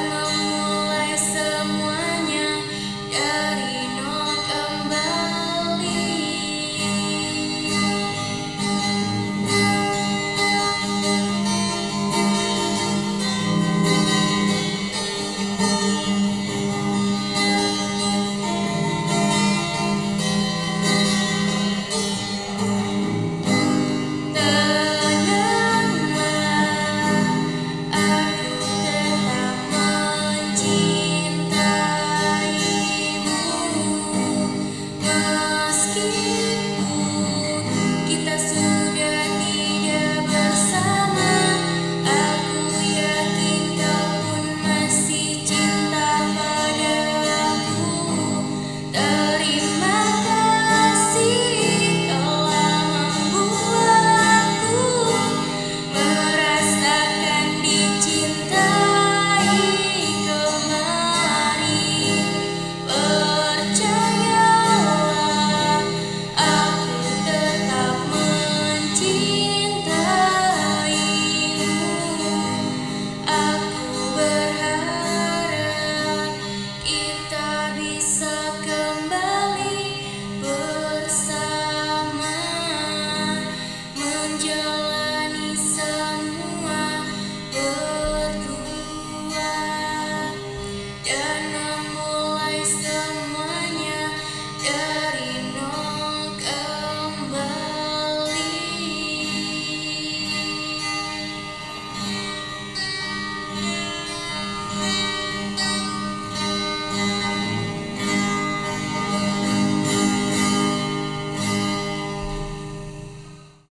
alone.